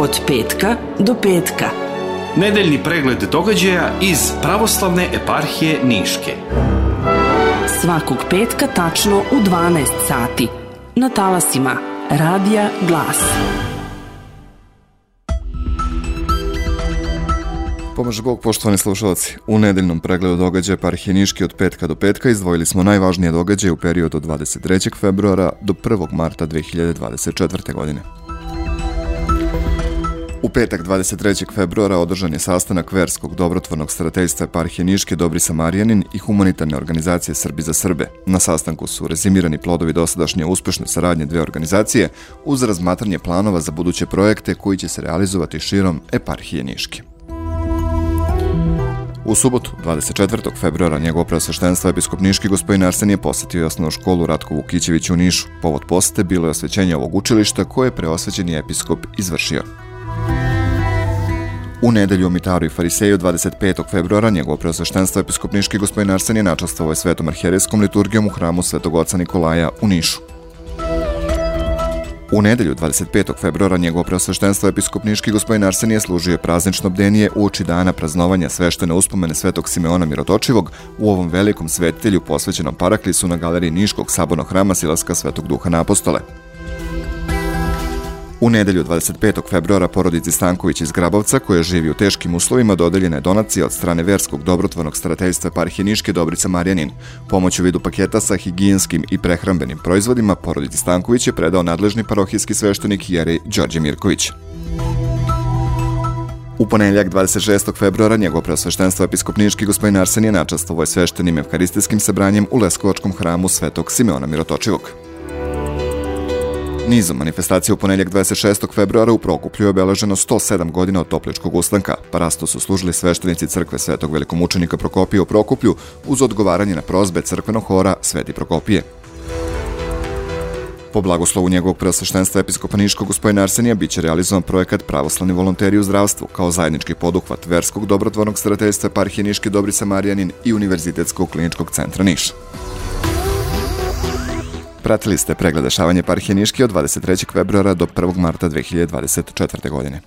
od petka do petka. Nedeljni pregled događaja iz pravoslavne eparhije Niške. Svakog petka tačno u 12 sati. Na talasima Radija Glas. Pomaže Bog, poštovani slušalci. U nedeljnom pregledu događaja eparhije Niške od petka do petka izdvojili smo najvažnije događaje u periodu od 23. februara do 1. marta 2024. godine. Petak 23. februara održan je sastanak Verskog dobrotvornog starateljstva eparhije Niške Dobri Samarijanin i humanitarne organizacije Srbi za Srbe. Na sastanku su rezimirani plodovi dosadašnje uspešne saradnje dve organizacije uz razmatranje planova za buduće projekte koji će se realizovati širom eparhije Niške. U subotu, 24. februara, njegovo preosveštenstvo episkop Niški gospodin Arsen je posetio osnovnu školu Ratko Vukićević u Nišu. Povod posete bilo je osvećenje ovog učilišta koje je preosvećeni episkop izvršio. U nedelju o Mitaru i Fariseju 25. februara njegovo preosveštenstvo episkop Niški gospodin Arsen je načastovao svetom arhijerijskom liturgijom u hramu Svetog oca Nikolaja u Nišu. U nedelju 25. februara njegovo preosveštenstvo episkop Niški gospodin Arsenije služio je praznično bdenije u oči dana praznovanja sveštene uspomene svetog Simeona Mirotočivog u ovom velikom svetitelju posvećenom Paraklisu na galeriji Niškog sabornog hrama Silaska Svetog Duha na apostole. U nedelju 25. februara porodici Stanković iz Grabovca, koja živi u teškim uslovima, dodeljena je donacija od strane Verskog dobrotvornog starateljstva Parhije Niške Dobrica Marjanin. Pomoć u vidu paketa sa higijenskim i prehrambenim proizvodima porodici Stanković je predao nadležni parohijski sveštenik Jerej Đorđe Mirković. U ponedjeljak 26. februara njegovo preosveštenstvo episkop Niški gospodin Arsen je načastovo je sveštenim evharistijskim sabranjem u Leskovačkom hramu Svetog Simeona Mirotočivog. Nizom manifestacija u ponedjak 26. februara u Prokuplju je obeleženo 107 godina od Topličkog ustanka. Parasto su služili sveštenici crkve Svetog velikomučenika Prokopije u Prokuplju uz odgovaranje na prozbe crkvenog hora Sveti Prokopije. Po blagoslovu njegovog preosveštenstva episkopa Niškog gospodina Arsenija biće realizovan projekat Pravoslavni volonteri u zdravstvu kao zajednički poduhvat Verskog dobrotvornog starateljstva Parhije Niške Dobri Samarijanin i Univerzitetskog kliničkog centra Niša. Pratili ste pregled dešavanja parhije Niški od 23. februara do 1. marta 2024. godine.